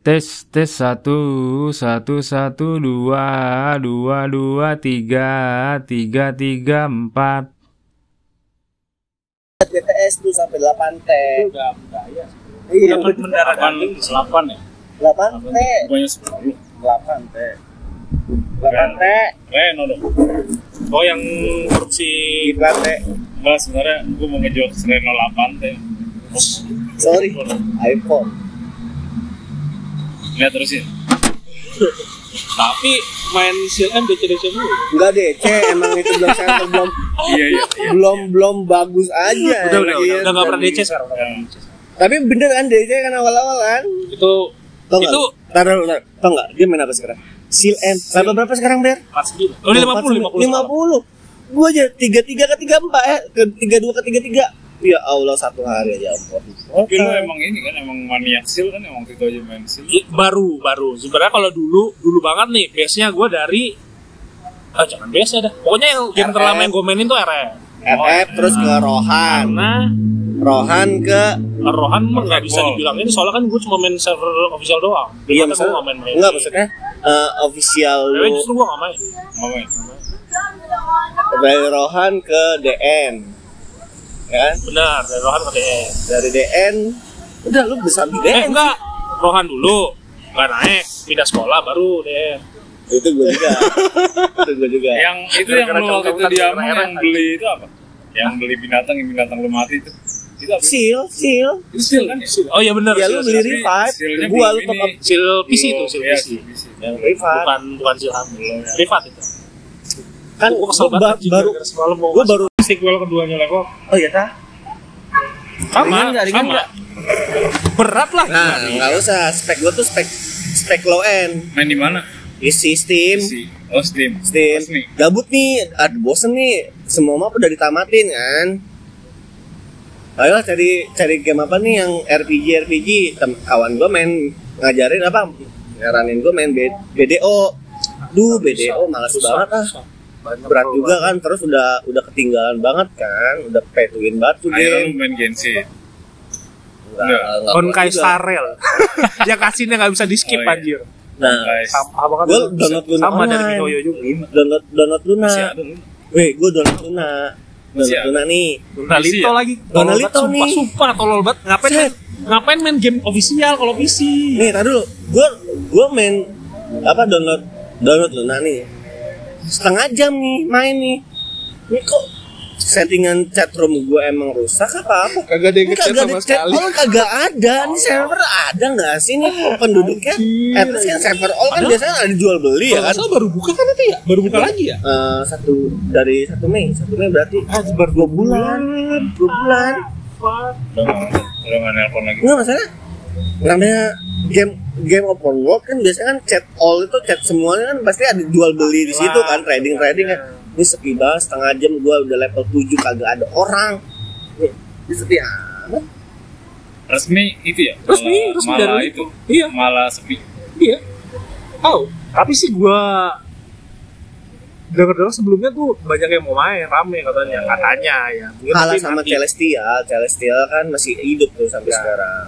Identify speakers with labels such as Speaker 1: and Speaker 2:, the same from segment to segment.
Speaker 1: Tes tes satu satu satu dua dua dua tiga tiga tiga empat.
Speaker 2: TTS tuh sampai 8 T.
Speaker 3: Udah budaya.
Speaker 2: Iya,
Speaker 3: Dapat mendarat delapan delapan ya.
Speaker 2: 8 T.
Speaker 3: Banyak sepuluh.
Speaker 2: 8 T. 8 T.
Speaker 3: Reno dong. Oh yang korupsi
Speaker 2: Gila T.
Speaker 3: Enggak sebenarnya gue mau ngejual Reno 8 teh.
Speaker 2: Sorry. iPhone.
Speaker 3: Lihat terusin. Tapi main Seal M DC DC dulu.
Speaker 2: Enggak DC, emang itu belum server belum
Speaker 3: Iya iya. iya.
Speaker 2: belum belum bagus aja.
Speaker 3: Udah udah udah.
Speaker 2: Iya,
Speaker 3: Udah nggak pernah DC sekarang.
Speaker 2: Tapi bener kan DC kan awal-awal kan?
Speaker 3: Itu
Speaker 2: Tau?
Speaker 3: Itu-
Speaker 2: Taruh, taruh. Tau nggak? Dia main apa sekarang? Seal M. Berapa berapa sekarang Ber?
Speaker 3: 49. Oh, ini 50 50.
Speaker 2: 50. Gua aja 33 ke 34 eh ke 32 ke 33. Ya Allah satu hari aja ampun.
Speaker 3: Tapi lu emang ini kan emang maniak Seal kan emang itu aja main.
Speaker 4: I- baru baru sebenarnya kalau dulu dulu banget nih base nya gue dari ah jangan base dah pokoknya yang game
Speaker 2: RF.
Speaker 4: terlama yang gue mainin tuh RF
Speaker 2: FF terus ke Rohan.
Speaker 4: karena
Speaker 2: Rohan ke
Speaker 4: Rohan mah nggak bisa dibilang ini soalnya kan gue cuma main server official doang
Speaker 2: Iya
Speaker 4: gue
Speaker 2: maksudnya
Speaker 4: nggak main main
Speaker 2: Enggak maksudnya eh, official
Speaker 4: Tapi justru gue nggak main
Speaker 3: Mau main.
Speaker 2: dari Rohan ke DN. Ya kan?
Speaker 4: benar dari Rohan ke DS
Speaker 2: Dari DN udah lu besar di
Speaker 4: eh
Speaker 2: DN.
Speaker 4: enggak Rohan dulu nggak naik pindah sekolah baru DS
Speaker 2: Itu gue juga. itu gue juga.
Speaker 3: Yang itu yang lu waktu itu
Speaker 4: Gara-gara
Speaker 3: dia
Speaker 4: kamu-
Speaker 3: yang beli itu apa? Yang beli binatang yang binatang lu mati itu. Itu apa?
Speaker 2: Seal, seal.
Speaker 3: Itu Seal kan?
Speaker 4: oh iya benar
Speaker 2: Ya lu beli revive.
Speaker 3: Seal-nya
Speaker 2: Gua lu top up
Speaker 4: sil PC itu sil
Speaker 3: iya,
Speaker 4: PC
Speaker 3: Seal PC.
Speaker 2: yang revive.
Speaker 4: bukan bukan sil hamil privat itu
Speaker 2: Kan
Speaker 4: gue kesel banget
Speaker 2: baru gua baru
Speaker 4: sequel keduanya level
Speaker 2: Oh iya tah?
Speaker 4: sama
Speaker 2: Ringan ringan
Speaker 4: sama berat lah
Speaker 2: Nah, nggak usah. Spek gua tuh spek spek low end.
Speaker 3: Main di mana?
Speaker 2: Isi Steam.
Speaker 3: Si Oh Steam.
Speaker 2: Steam.
Speaker 3: Resmi.
Speaker 2: Gabut nih, aduh bosen nih. Semua map udah ditamatin kan. Ayo cari cari game apa nih yang RPG RPG. Tem- kawan gua main ngajarin apa? Nyaranin gua main B- BDO. Duh, BDO malas banget ah. Berat juga kan, terus udah udah ketinggalan banget kan, udah win banget tuh
Speaker 3: Akhirnya lu
Speaker 2: game.
Speaker 3: main Genshin.
Speaker 2: Enggak,
Speaker 3: Enggak.
Speaker 4: Honkai
Speaker 2: kuat juga.
Speaker 4: Star Rail yang kasihnya nggak bisa di skip
Speaker 3: Oh, iya.
Speaker 4: anjir
Speaker 2: Nah,
Speaker 3: Guys.
Speaker 4: sama apa kan dulu?
Speaker 2: download Luna
Speaker 4: sama dari
Speaker 2: online.
Speaker 4: Minoyo juga
Speaker 2: download download Luna.
Speaker 3: Masih ada lu.
Speaker 2: Weh, gue download Luna. Download? Luna nih.
Speaker 4: Nalito
Speaker 3: Isi ya?
Speaker 4: lagi
Speaker 2: Nalito
Speaker 4: tolol banget, sumpah
Speaker 2: nih.
Speaker 4: sumpah tolol banget ngapain main, ngapain main game official kalau PC
Speaker 2: Nih, tar dulu. Gue gue main apa download download Luna nih. Setengah jam nih main nih. Ini kok settingan chat room gue emang rusak apa apa?
Speaker 5: Kagak ada
Speaker 2: kagak
Speaker 5: sama
Speaker 2: ada chat,
Speaker 5: sekali.
Speaker 2: all kagak ada. Ini server ada nggak sih nih penduduknya? Least kan server all kan biasanya ada jual beli ya kan?
Speaker 4: Baru buka kan itu ya baru buka lagi ya
Speaker 2: Eh, satu dari satu Mei, satu Mei berarti ah, baru dua bulan, dua bulan.
Speaker 3: Udah nggak nggak nelpon lagi.
Speaker 2: Enggak masalah. Namanya game game open world kan biasanya kan chat all itu chat semuanya kan pasti ada jual beli di situ kan trading trading kan. Ini sepi banget setengah jam gua udah level 7 kagak ada orang. Nih, Ini sepi amat.
Speaker 3: Resmi itu ya?
Speaker 4: Resmi,
Speaker 3: Malah-
Speaker 4: resmi
Speaker 3: malah
Speaker 4: dari
Speaker 3: itu.
Speaker 4: Iya.
Speaker 3: Malah sepi.
Speaker 4: iya tahu tapi sih gua dengar-dengar sebelumnya tuh banyak yang mau main rame katanya katanya ya mungkin
Speaker 2: Kalah sama
Speaker 4: nanti.
Speaker 2: Celestial, Celestial kan masih hidup tuh sampai sekarang.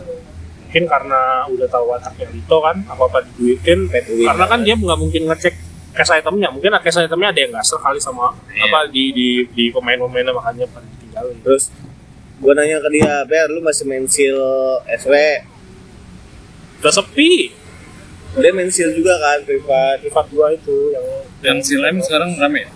Speaker 4: Mungkin karena udah tahu wataknya Lito kan apa apa diduitin
Speaker 2: win,
Speaker 4: karena kan
Speaker 2: kan.
Speaker 4: dia nggak mungkin ngecek cash itemnya mungkin cash itemnya ada yang nggak sekali sama
Speaker 3: Iya.
Speaker 4: apa di di di pemain-pemainnya makanya pada ditinggalin
Speaker 2: Terus gua nanya ke dia, "Ber, lu masih main seal SW?"
Speaker 4: udah sepi
Speaker 2: Dia main seal juga kan, privat.
Speaker 4: privat gua itu yang
Speaker 3: Dan si Lem sekarang rame ya?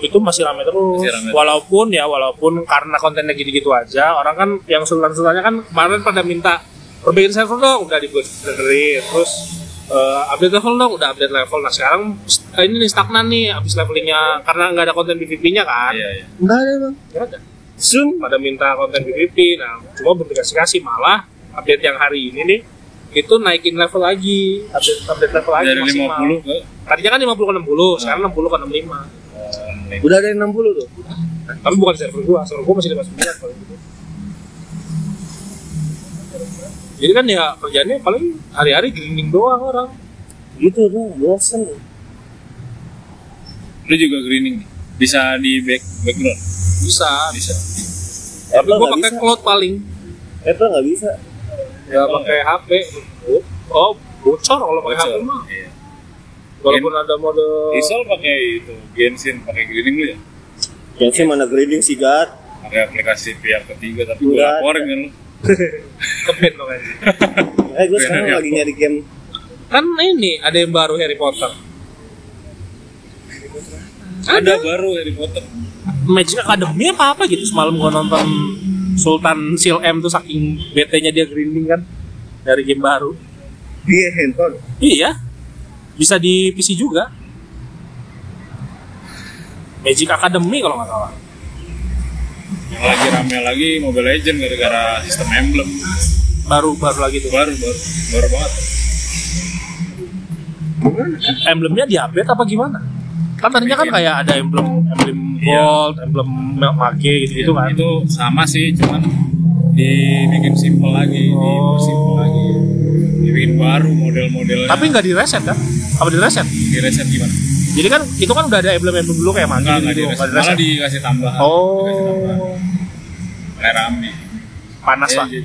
Speaker 4: Itu masih rame terus
Speaker 3: Masih rame terus.
Speaker 4: walaupun ya walaupun karena kontennya gitu-gitu aja orang kan yang sultan-sultannya kan kemarin pada minta perbaikin server dong udah dibenerin terus eh, update level dong udah update level. Nah sekarang st- ini nih stagnan nih abis levelingnya karena nggak ada konten PVP-nya kan?
Speaker 3: Iya iya.
Speaker 2: Enggak ada, Bang.
Speaker 4: Nggak ada.
Speaker 2: Soon
Speaker 4: pada minta konten PVP nah cuma belum dikasih kasih malah update yang hari ini nih itu naikin level lagi. Update update level lagi
Speaker 3: Dari
Speaker 4: maksimal.
Speaker 3: 50 ke?
Speaker 4: Tadinya kan 50 ke 60 sekarang 60 ke 65
Speaker 2: udah ada yang 60 tuh.
Speaker 4: tapi bukan server gua server gua masih 59 paling gitu jadi kan ya kerjanya paling hari-hari grinding doang orang
Speaker 2: Gitu dong, bosen.
Speaker 3: Lu juga greening nih. Bisa di back background.
Speaker 4: bisa
Speaker 3: Bisa.
Speaker 4: tapi
Speaker 2: Apple
Speaker 4: gua pakai cloud paling
Speaker 2: Apple nggak bisa.
Speaker 4: ya pakai HP Oh, bocor kalau pakai HP mah.
Speaker 3: Iya.
Speaker 4: Walaupun ada mode
Speaker 3: Isol pakai itu Genshin pakai greening lu ya
Speaker 2: sih mana grading sih, Gat?
Speaker 3: pakai aplikasi pihak ketiga tapi gue
Speaker 2: Enggak.
Speaker 3: laporin kan lu
Speaker 4: kepen dong aja.
Speaker 2: Eh, gue sekarang lagi nyari game
Speaker 4: Kan ini ada yang baru Harry Potter.
Speaker 3: ada baru Harry Potter
Speaker 4: Magic Academy apa apa gitu semalam gua nonton Sultan Seal M tuh saking bete-nya dia grinding kan dari game baru.
Speaker 2: di handphone.
Speaker 4: Iya. Bisa di PC juga. Magic Academy kalau nggak salah.
Speaker 3: Yang lagi rame lagi Mobile Legend gara-gara sistem emblem
Speaker 4: Baru baru lagi tuh.
Speaker 3: baru baru baru banget
Speaker 4: Emblemnya di-update apa gimana? Kan tadinya kan kayak ada emblem emblem
Speaker 3: Iya.
Speaker 4: gold, emblem mage gitu-gitu kan.
Speaker 3: itu sama sih cuman dibikin simple lagi
Speaker 4: Oh.
Speaker 3: simple lagi dibikin baru model-modelnya
Speaker 4: Tapi nggak di reset kan? Apa di reset?
Speaker 3: di reset gimana
Speaker 4: Jadi kan itu kan udah ada emblem-emblem dulu kayak mage
Speaker 3: enggak enggak di
Speaker 4: gitu,
Speaker 3: malah dikasih tambahan
Speaker 4: Oh,
Speaker 3: dikasih tambahan. kayak rame
Speaker 4: panas
Speaker 3: Eh,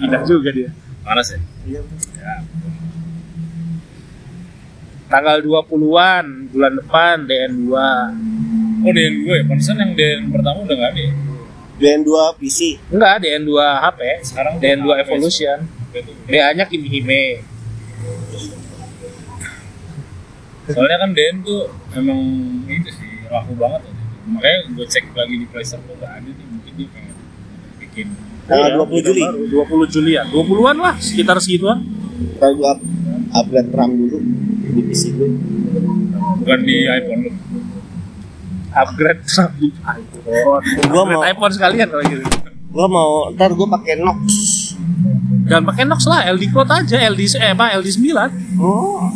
Speaker 4: Indah juga dia.
Speaker 3: panas ya ya
Speaker 4: Tanggal 20-an bulan depan DN2.
Speaker 3: oh DN gue ya pantesan yang DN pertama udah nggak ada ya?
Speaker 2: Dan dua PC.
Speaker 4: Enggak, DN2 HP.
Speaker 3: Sekarang
Speaker 4: DN2
Speaker 3: udah
Speaker 4: Evolution. DA-nya Kimi
Speaker 3: soalnya kan DN tuh emang itu sih laku banget ya. makanya gue cek lagi di Playstore tuh nggak ada nih mungkin dia pengen bikin
Speaker 2: Tanggal 20 Juli.
Speaker 4: Baru, 20 Julian. 20-an lah, sekitar segituan.
Speaker 2: Kalau gue up, upgrade RAM dulu di PC gue.
Speaker 3: bukan di iPhone lu
Speaker 4: Upgrade di iPhone.
Speaker 2: Gua
Speaker 4: Upgrade
Speaker 2: mau-
Speaker 4: iPhone sekalian kalau gitu.
Speaker 2: Gue mau, ntar gue pakai Nox.
Speaker 4: Jangan pakai Nox lah, LD Cloud aja, LD eh apa LD 9.
Speaker 2: Oh,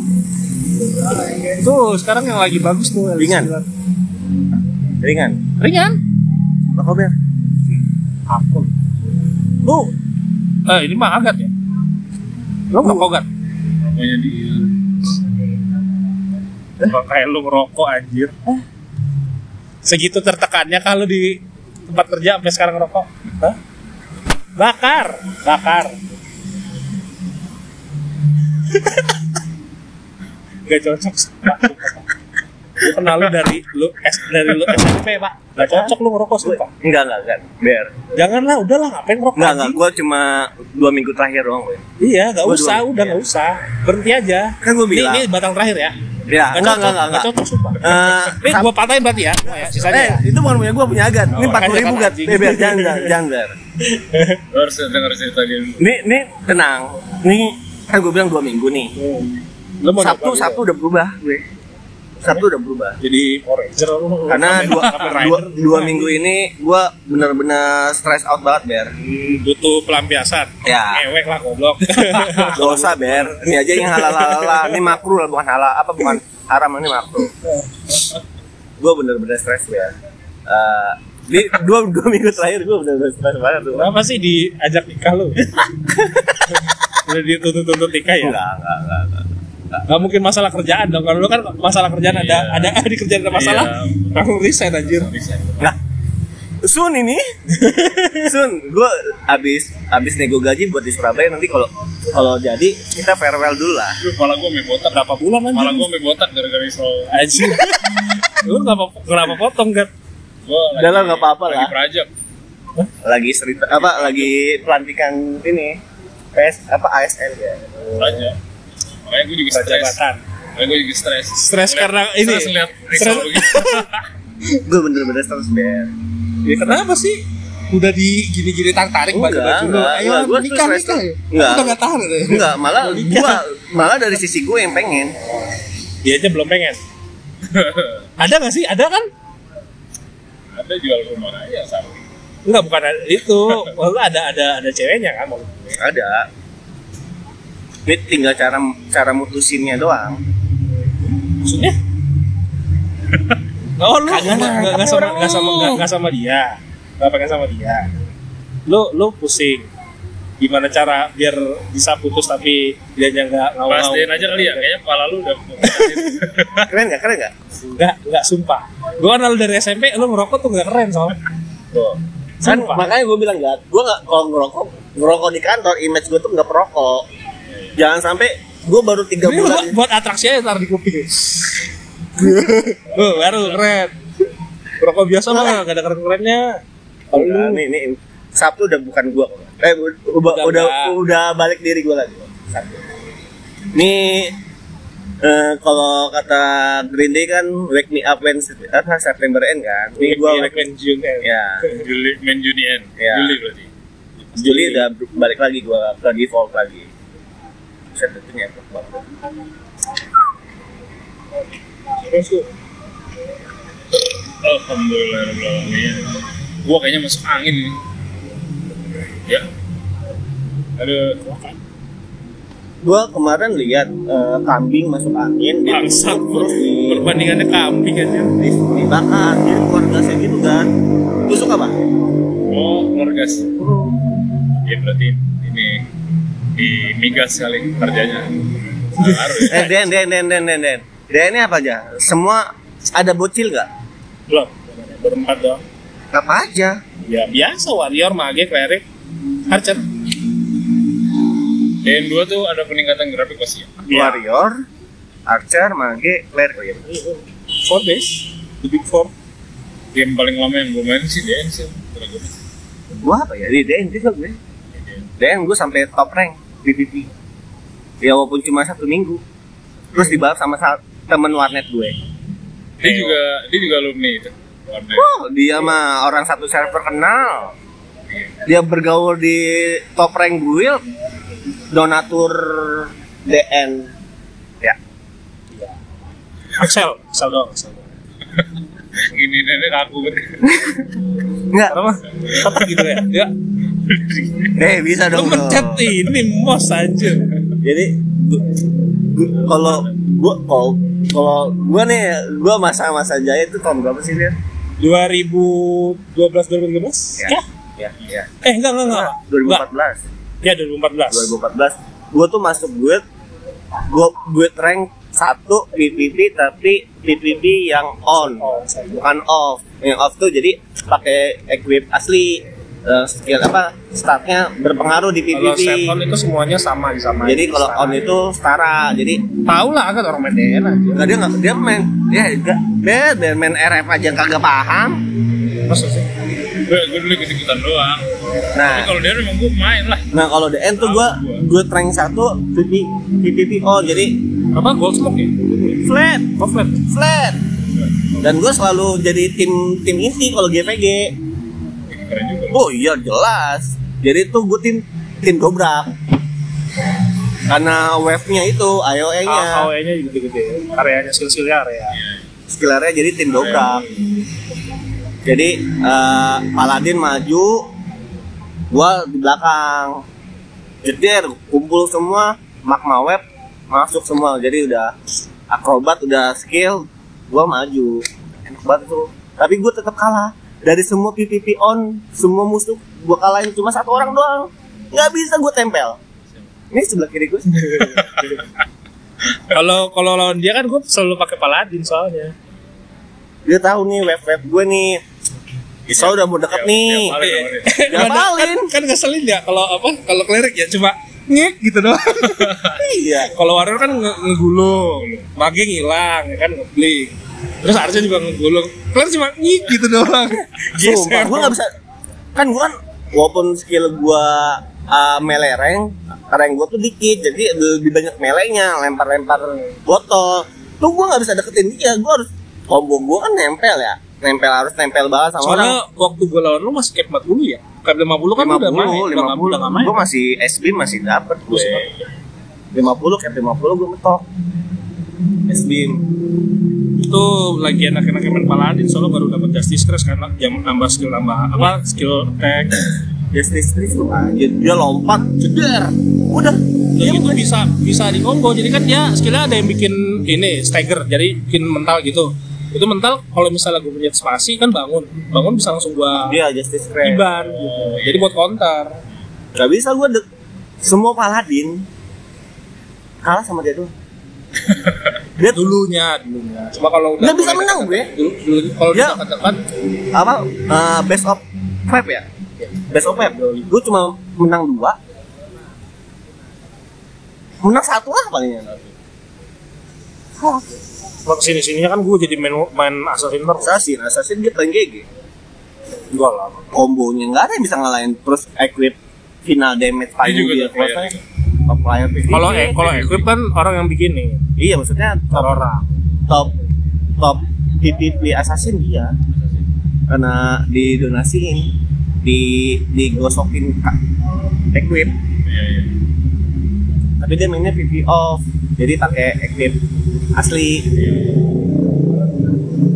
Speaker 4: Tuh, sekarang yang lagi bagus tuh
Speaker 2: Ringan.
Speaker 4: 9.
Speaker 2: ringan.
Speaker 4: Ringan.
Speaker 2: Apa ber?
Speaker 4: Aku. Lu eh ini mah agat ya? Lu nggak kogat?
Speaker 3: pokoknya dia
Speaker 4: Kok kayak lu ngerokok anjir. Segitu tertekannya kalau di tempat kerja sampai sekarang ngerokok. Hah? Bakar, bakar. Gak cocok. Lu kenal lu dari lu S, dari lu SMP, Pak. Gak cocok lu ngerokok sumpah.
Speaker 2: Enggak, enggak, enggak. Ber.
Speaker 4: Janganlah, udahlah ngapain ngerokok
Speaker 2: Enggak, enggak. Gue cuma dua minggu terakhir doang gue.
Speaker 4: Iya, gak
Speaker 2: Gua
Speaker 4: usah, udah gak usah. Berhenti aja.
Speaker 2: Kan gua
Speaker 4: Ini-
Speaker 2: bilang.
Speaker 4: Ini, batang terakhir ya.
Speaker 2: Ya,
Speaker 4: Gak
Speaker 2: enggak, enggak, enggak, enggak.
Speaker 4: cocok sumpah.
Speaker 2: Eh,
Speaker 4: Ini gua patahin berarti ya. Oh, ya sisanya
Speaker 2: eh, itu bukan punya gue, punya Agan. Ini
Speaker 4: Oh,
Speaker 2: empat puluh ribu Gat. Eh, Ber, jangan, jangan.
Speaker 3: Lu harus denger cerita dia dulu
Speaker 2: Nih, nih, tenang. Nih, kan gue bilang dua minggu nih.
Speaker 4: Lu mau
Speaker 2: Sabtu, Sabtu udah berubah gue. Sabtu udah berubah.
Speaker 4: jadi Ranger lu.
Speaker 2: Karena dua, dua,
Speaker 4: Rider.
Speaker 2: dua minggu ini gue bener-bener stress out banget, Ber.
Speaker 4: Hmm, butuh pelampiasan.
Speaker 2: Ya.
Speaker 4: Ewek lah goblok.
Speaker 2: Gak usah, Ber. Ini aja yang halal-halal. Ini makruh lah, bukan halal. Apa bukan haram, ini makruh. Gue bener-bener stres, Ber. Eh, di dua, dua minggu terakhir gue bener-bener stres banget tuh.
Speaker 4: Kenapa sih diajak nikah lu? Udah dituntut-tuntut nikah ya?
Speaker 2: Enggak, enggak, enggak, enggak.
Speaker 4: Gak mungkin masalah kerjaan dong. Kalau lu kan masalah kerjaan ada
Speaker 3: Iya.
Speaker 4: ada di kerjaan ada masalah.
Speaker 3: Iya.
Speaker 4: Langsung resign anjir.
Speaker 2: Nah, Sun ini, Sun, gue abis abis nego gaji buat di Surabaya nanti kalau kalau jadi kita farewell dulu lah.
Speaker 3: Malah gue mau botak
Speaker 4: Berapa bulan anjir?
Speaker 3: malah gue mau botak gara-gara Isol
Speaker 4: Anjir. lu kenapa kenapa potong kan?
Speaker 3: gue
Speaker 2: Udah lah, nggak apa-apa
Speaker 3: lagi
Speaker 2: lah.
Speaker 3: perajak
Speaker 2: Lagi cerita apa? Lagi pelantikan ini PS apa ASN ya.
Speaker 3: perajak makanya gue juga stres makanya gue juga stres
Speaker 4: Stres
Speaker 3: Ngeliat-
Speaker 4: karena ini.
Speaker 3: stres
Speaker 2: Gue bener-bener stres ber.
Speaker 4: Ya kenapa sih? Udah di gini-gini tang tarik baju baju lu.
Speaker 2: enggak,
Speaker 4: Ayo
Speaker 2: gua
Speaker 4: nikah
Speaker 2: stres
Speaker 4: nikah. ya.
Speaker 2: Enggak.
Speaker 4: Udah enggak tahan ya.
Speaker 2: Enggak, malah gua malah dari sisi gue yang pengen.
Speaker 4: Dia aja belum pengen. Ada nggak sih? Ada kan?
Speaker 3: ada jual rumah aja sama
Speaker 4: Enggak bukan itu. Maksudnya ada ada ada ceweknya kan gue.
Speaker 2: Ada. Ini tinggal cara cara mutusinnya doang.
Speaker 4: Maksudnya? Oh lu
Speaker 2: Kagak
Speaker 4: nggak nggak sama nggak sama nggak nggak sama dia nggak pengen sama dia lu lu pusing gimana cara biar bisa putus tapi dia nggak ngau ngau
Speaker 3: pastiin aja kali ya kayaknya kepala lu udah
Speaker 2: Keren gak? Keren gak?
Speaker 4: nggak nggak sumpah gua kenal dari SMP lu ngerokok tuh nggak keren soalnya
Speaker 2: Kan makanya gue bilang gak, gue gak kalau ngerokok ngerokok di kantor, image gue tuh nggak perokok. Jangan sampai gue baru tiga
Speaker 4: Ini
Speaker 2: bulan
Speaker 4: buat, buat atraksi aja ntar di kuping. oh, baru keren. Rokok biasa mah gak ada keren-kerennya. Kalau
Speaker 2: Udah,
Speaker 4: lu
Speaker 2: nih, nih, Sabtu udah bukan gua kok. Eh, udah, udah,
Speaker 4: Udah
Speaker 2: udah, balik diri gua lagi. Sabtu. Nih, eh, kalau kata Green Day kan Wake Me Up When apa, September End kan. Nih gua wake,
Speaker 4: main June ya.
Speaker 2: ya,
Speaker 3: Juli main Juni N.
Speaker 2: Iya.
Speaker 3: Juli berarti.
Speaker 2: Juli udah balik lagi gua ke default lagi. Set itu nyetok banget.
Speaker 4: Terus tuh.
Speaker 3: Alhamdulillah. Gua kayaknya masuk angin ini. Ya. Ada
Speaker 2: Gua kemarin lihat eh, kambing masuk angin,
Speaker 4: Bangsat
Speaker 2: terus di,
Speaker 4: perbandingannya kambing aja.
Speaker 2: di, dibakar, jadi keluar gasnya gitu kan. Tusuk apa?
Speaker 3: oh keluarga sih. Ya berarti ini di migas kali kerjanya. Baru ya.
Speaker 2: Eh, Den, Den, Den, Den, Den, Den. Den ini apa aja? Semua ada bocil gak?
Speaker 4: Belum. Berempat dong.
Speaker 2: Apa aja?
Speaker 4: Ya biasa warrior, mage, cleric, archer.
Speaker 3: DN2 tuh ada peningkatan grafik pasti ya.
Speaker 2: Warrior, Archer, Mage, Cleric. Oh, iya.
Speaker 4: Four base, the big four.
Speaker 3: Game paling lama yang gue main sih DN sih. Gue
Speaker 2: Gua apa ya? Di DN juga gue. DN gue sampai top rank PVP. Ya walaupun cuma satu minggu. Terus dibalap sama sa- temen warnet gue.
Speaker 3: Dia juga dia juga alumni itu. Warnet.
Speaker 2: Oh, dia mah orang satu server kenal. Dia bergaul di top rank guild. Donatur DN. Ya.
Speaker 4: Axel, Axel dong. Axel.
Speaker 3: Ini nenek aku berarti.
Speaker 2: Enggak.
Speaker 4: Apa gitu ya? Ya.
Speaker 2: Eh, bisa
Speaker 4: Lu
Speaker 2: dong. bro.
Speaker 4: mencet ini mos aja.
Speaker 2: jadi kalau gua kalau kalau gua nih gua masa-masa jaya itu tahun berapa sih dia
Speaker 4: 2012 2013?
Speaker 2: Ya.
Speaker 4: Ya.
Speaker 2: ya ya
Speaker 4: Eh enggak enggak enggak. Enggak.
Speaker 2: 2014
Speaker 4: Ya 2014.
Speaker 2: 2014 gua tuh masuk guild gua guild rank satu PVP tapi PVP yang on
Speaker 4: Oh,
Speaker 2: bukan off yang off tuh jadi pakai equip asli eh, skill apa statnya berpengaruh di
Speaker 4: Kalau
Speaker 2: PVP
Speaker 4: Septon itu semuanya sama di sama.
Speaker 2: jadi kalau on itu setara jadi
Speaker 4: tahu lah kan orang main DN aja.
Speaker 2: Dia nggak dia main dia dia, dia, dia main RF aja kagak paham
Speaker 4: Masa sih?
Speaker 3: Gue gue dulu ikut ikutan doang.
Speaker 2: Nah
Speaker 3: kalau dia memang gue main lah.
Speaker 2: nah kalau DN tuh gua gua rank satu PVP PVP oh jadi
Speaker 4: Apa gold smoke ya?
Speaker 2: flat
Speaker 4: Oh, flat.
Speaker 2: flat dan gue selalu jadi tim tim inti kalau GPG. Oh iya jelas. Jadi tuh gue tim tim dobrak. Karena wave nya itu AOE nya
Speaker 4: Ah, AOE-nya juga gede-gede. Areanya skill-skillnya area.
Speaker 2: skill area jadi tim dobrak. Jadi eh, Paladin maju gua di belakang. Jeder kumpul semua magma web masuk semua. Jadi udah akrobat udah skill gua maju. Enak banget tuh tapi gua tetap kalah dari semua PVP on semua musuh gua kalahin cuma satu orang doang nggak bisa gua tempel ini sebelah kiri gue
Speaker 4: Kalau kalau lawan dia kan gue selalu pakai paladin soalnya.
Speaker 2: dia tahu nih web web gue nih Isa udah mau deket nih
Speaker 4: Iya.
Speaker 3: kemarin.
Speaker 2: Ya,
Speaker 4: Kan-
Speaker 2: paling.
Speaker 4: kan ngeselin ya kalau apa? Kalau cleric ya cuma ngek gitu doang.
Speaker 2: iya
Speaker 4: kalau warrior kan nge ngegulung, mage ngilang, ya kan ngebling. Terus harusnya juga ngegulung. Cleric cuma ngik gitu doang.
Speaker 2: Sumpah, gue gak bisa Kan gue kan Walaupun skill gue uh, melee rank Rank gue tuh dikit Jadi lebih banyak melee-nya Lempar-lempar botol. Tuh gue gak bisa deketin dia Gue harus Combo gue kan nempel ya. Nempel harus nempel banget sama orang.
Speaker 4: Soalnya waktu gue lawan lu masih cap 40 ya? Cap 50 kan udah main, udah nggak- udah nggak main.
Speaker 2: Gue masih SB masih dapet gue 50 kayak 50 gue metok SB
Speaker 4: itu lagi enak-enaknya main paladin soalnya baru dapat justice crash karena jam nambah skill nambah apa skill attack
Speaker 2: Justice League tuh aja Dia lompat Jeder. Udah.
Speaker 4: Ya gitu bisa bisa di combo. Jadi kan dia skillnya ada yang bikin ini stagger. Jadi bikin mental gitu. Itu mental kalau misalnya gue punya spasi kan bangun. Bangun bisa langsung gua
Speaker 2: Dia Justice League
Speaker 4: iban gitu. Jadi buat counter.
Speaker 2: Gak bisa de- semua paladin kalah sama dia tuh. dia
Speaker 4: dulunya dulunya cuma kalau udah
Speaker 2: Nggak bisa menang gue.
Speaker 4: dulu, dulu kalau
Speaker 2: Ya.
Speaker 4: dia katakan
Speaker 2: apa eh, best of five ya? Best of five. Gue cuma menang dua. menang satu lah palingnya
Speaker 4: Kalau ke sini sininya kan gue jadi main main assassin terus.
Speaker 2: assassin assassin dia paling GG
Speaker 4: Enggak lah.
Speaker 2: kombonya nggak ada yang bisa ngalahin terus equip final damage paling
Speaker 3: juga
Speaker 2: dia
Speaker 3: top player juga.
Speaker 2: top player PvP.
Speaker 4: Kalau eh, kalau equip kan orang yang bikin nih.
Speaker 2: iya maksudnya top
Speaker 4: orang.
Speaker 2: top top PvP assassin dia karena didonasiin di digosokin equip
Speaker 3: Iya, iya.
Speaker 2: tapi dia mainnya PvP off jadi pakai equip asli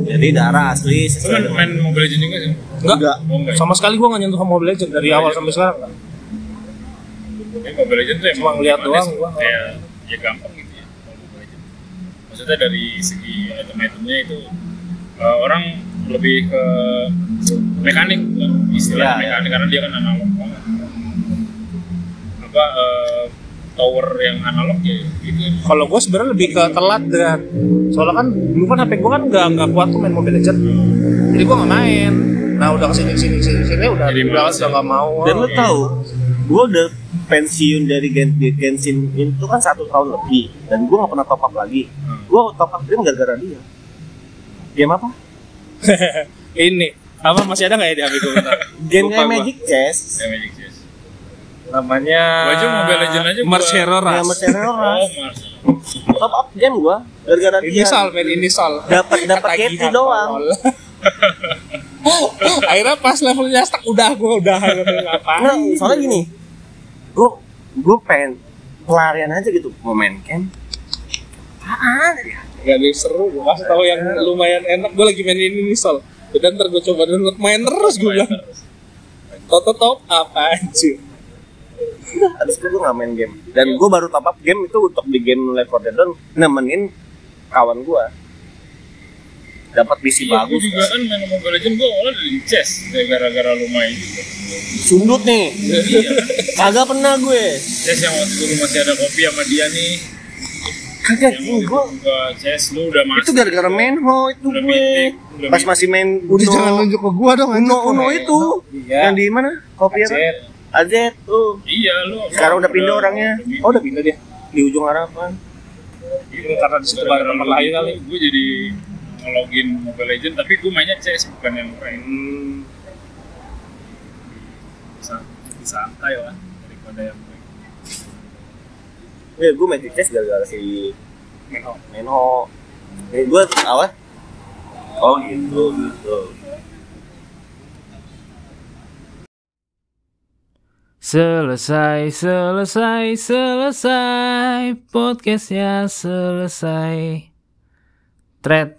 Speaker 2: jadi darah asli sesuai
Speaker 3: main, main Mobile Legends juga sih?
Speaker 4: Enggak.
Speaker 2: Enggak.
Speaker 3: Oh enggak.
Speaker 4: Sama sekali gue gak nyentuh Mobile Legends dari awal sampai sekarang.
Speaker 3: Tapi Mobile Legends tuh emang gimana
Speaker 4: doang gua.
Speaker 3: Kayak ya gampang gitu ya kalau Mobile Legends. Maksudnya dari segi item-itemnya itu eh, orang lebih ke mekanik istilah
Speaker 2: Ya, ya.
Speaker 3: mekanik karena dia kan analog banget. Apa eh, tower yang analog ya gitu ya.
Speaker 4: Kalau gue sebenarnya lebih ke telat dan soalnya kan dulu kan HP gue kan nggak nggak kuat tuh main Mobile Legends. Jadi gue nggak main. Nah udah ke sini sini sini sini udah
Speaker 3: Jadi
Speaker 4: udah
Speaker 3: ya.
Speaker 4: nggak mau.
Speaker 2: dan lu tahu gue udah pensiun dari Gen Genshin itu kan satu tahun lebih dan gue nggak pernah top up lagi
Speaker 3: Hmm.
Speaker 2: gue top up game gara-gara dia game apa
Speaker 4: Ini apa masih ada nggak ya di HP gue? bentar?
Speaker 2: game
Speaker 4: gua.
Speaker 2: Magic Chess
Speaker 3: Ya Magic Chess.
Speaker 4: Namanya.
Speaker 3: Aja Mobile Legends aja.
Speaker 2: Mercedes
Speaker 3: Oh,
Speaker 2: Ras
Speaker 3: Mars.
Speaker 2: top up game gue gara-gara dia
Speaker 4: Inisial, men inisial.
Speaker 2: Dapat- dapat
Speaker 4: Ketagihan,
Speaker 2: Katie doang.
Speaker 4: tolol. Akhirnya pas levelnya stuck udah gue udah ngapain?
Speaker 2: Nggak, soalnya gini gue gue pengen pelarian aja gitu. Mau main game? Apaan? Ya
Speaker 4: Gak ada seru, gue kasih tau yang lumayan enak. Gue lagi main ini nih Sol. Udah ntar gue coba download main terus gue bilang. Toto top apa anjir
Speaker 2: udah abis itu gue gak main game. Dan gue baru top up game itu untuk di game Left 4 Dead nemenin kawan gue dapat PC
Speaker 3: Iya,
Speaker 2: bagus
Speaker 3: gue juga kan main Mobile Legends gue awalnya dari chess ya, gara-gara lu main juga.
Speaker 2: sundut nih
Speaker 3: Iya,
Speaker 2: kagak pernah gue
Speaker 3: chess yang waktu dulu masih ada kopi sama dia nih.
Speaker 2: kagak gue
Speaker 3: gua chess lu udah masuk.
Speaker 2: itu gara-gara main ho itu
Speaker 3: Udah
Speaker 2: gue
Speaker 3: mitik, udah
Speaker 2: pas
Speaker 3: mitik.
Speaker 2: masih main
Speaker 1: Udah
Speaker 2: Uno
Speaker 1: jangan nunjuk ke gua dong
Speaker 2: Uno Uno itu
Speaker 4: Iya.
Speaker 2: yang di mana kopi apa. AZ tuh
Speaker 3: Iya lu.
Speaker 2: sekarang udah pindah orangnya.
Speaker 4: Oh udah pindah dia
Speaker 2: di ujung harapan
Speaker 4: Ini karena di situ baru nomor lain kali
Speaker 3: Gue jadi ngelogin Mobile Legends tapi gue mainnya chess bukan yang lain.
Speaker 4: Hmm,
Speaker 3: Bisa santai lah daripada yang lain.
Speaker 2: ya gue main di chess gara-gara si
Speaker 4: Menho.
Speaker 2: Menho eh gue awal oh gitu gitu
Speaker 1: Selesai, selesai, selesai Podcastnya selesai Thread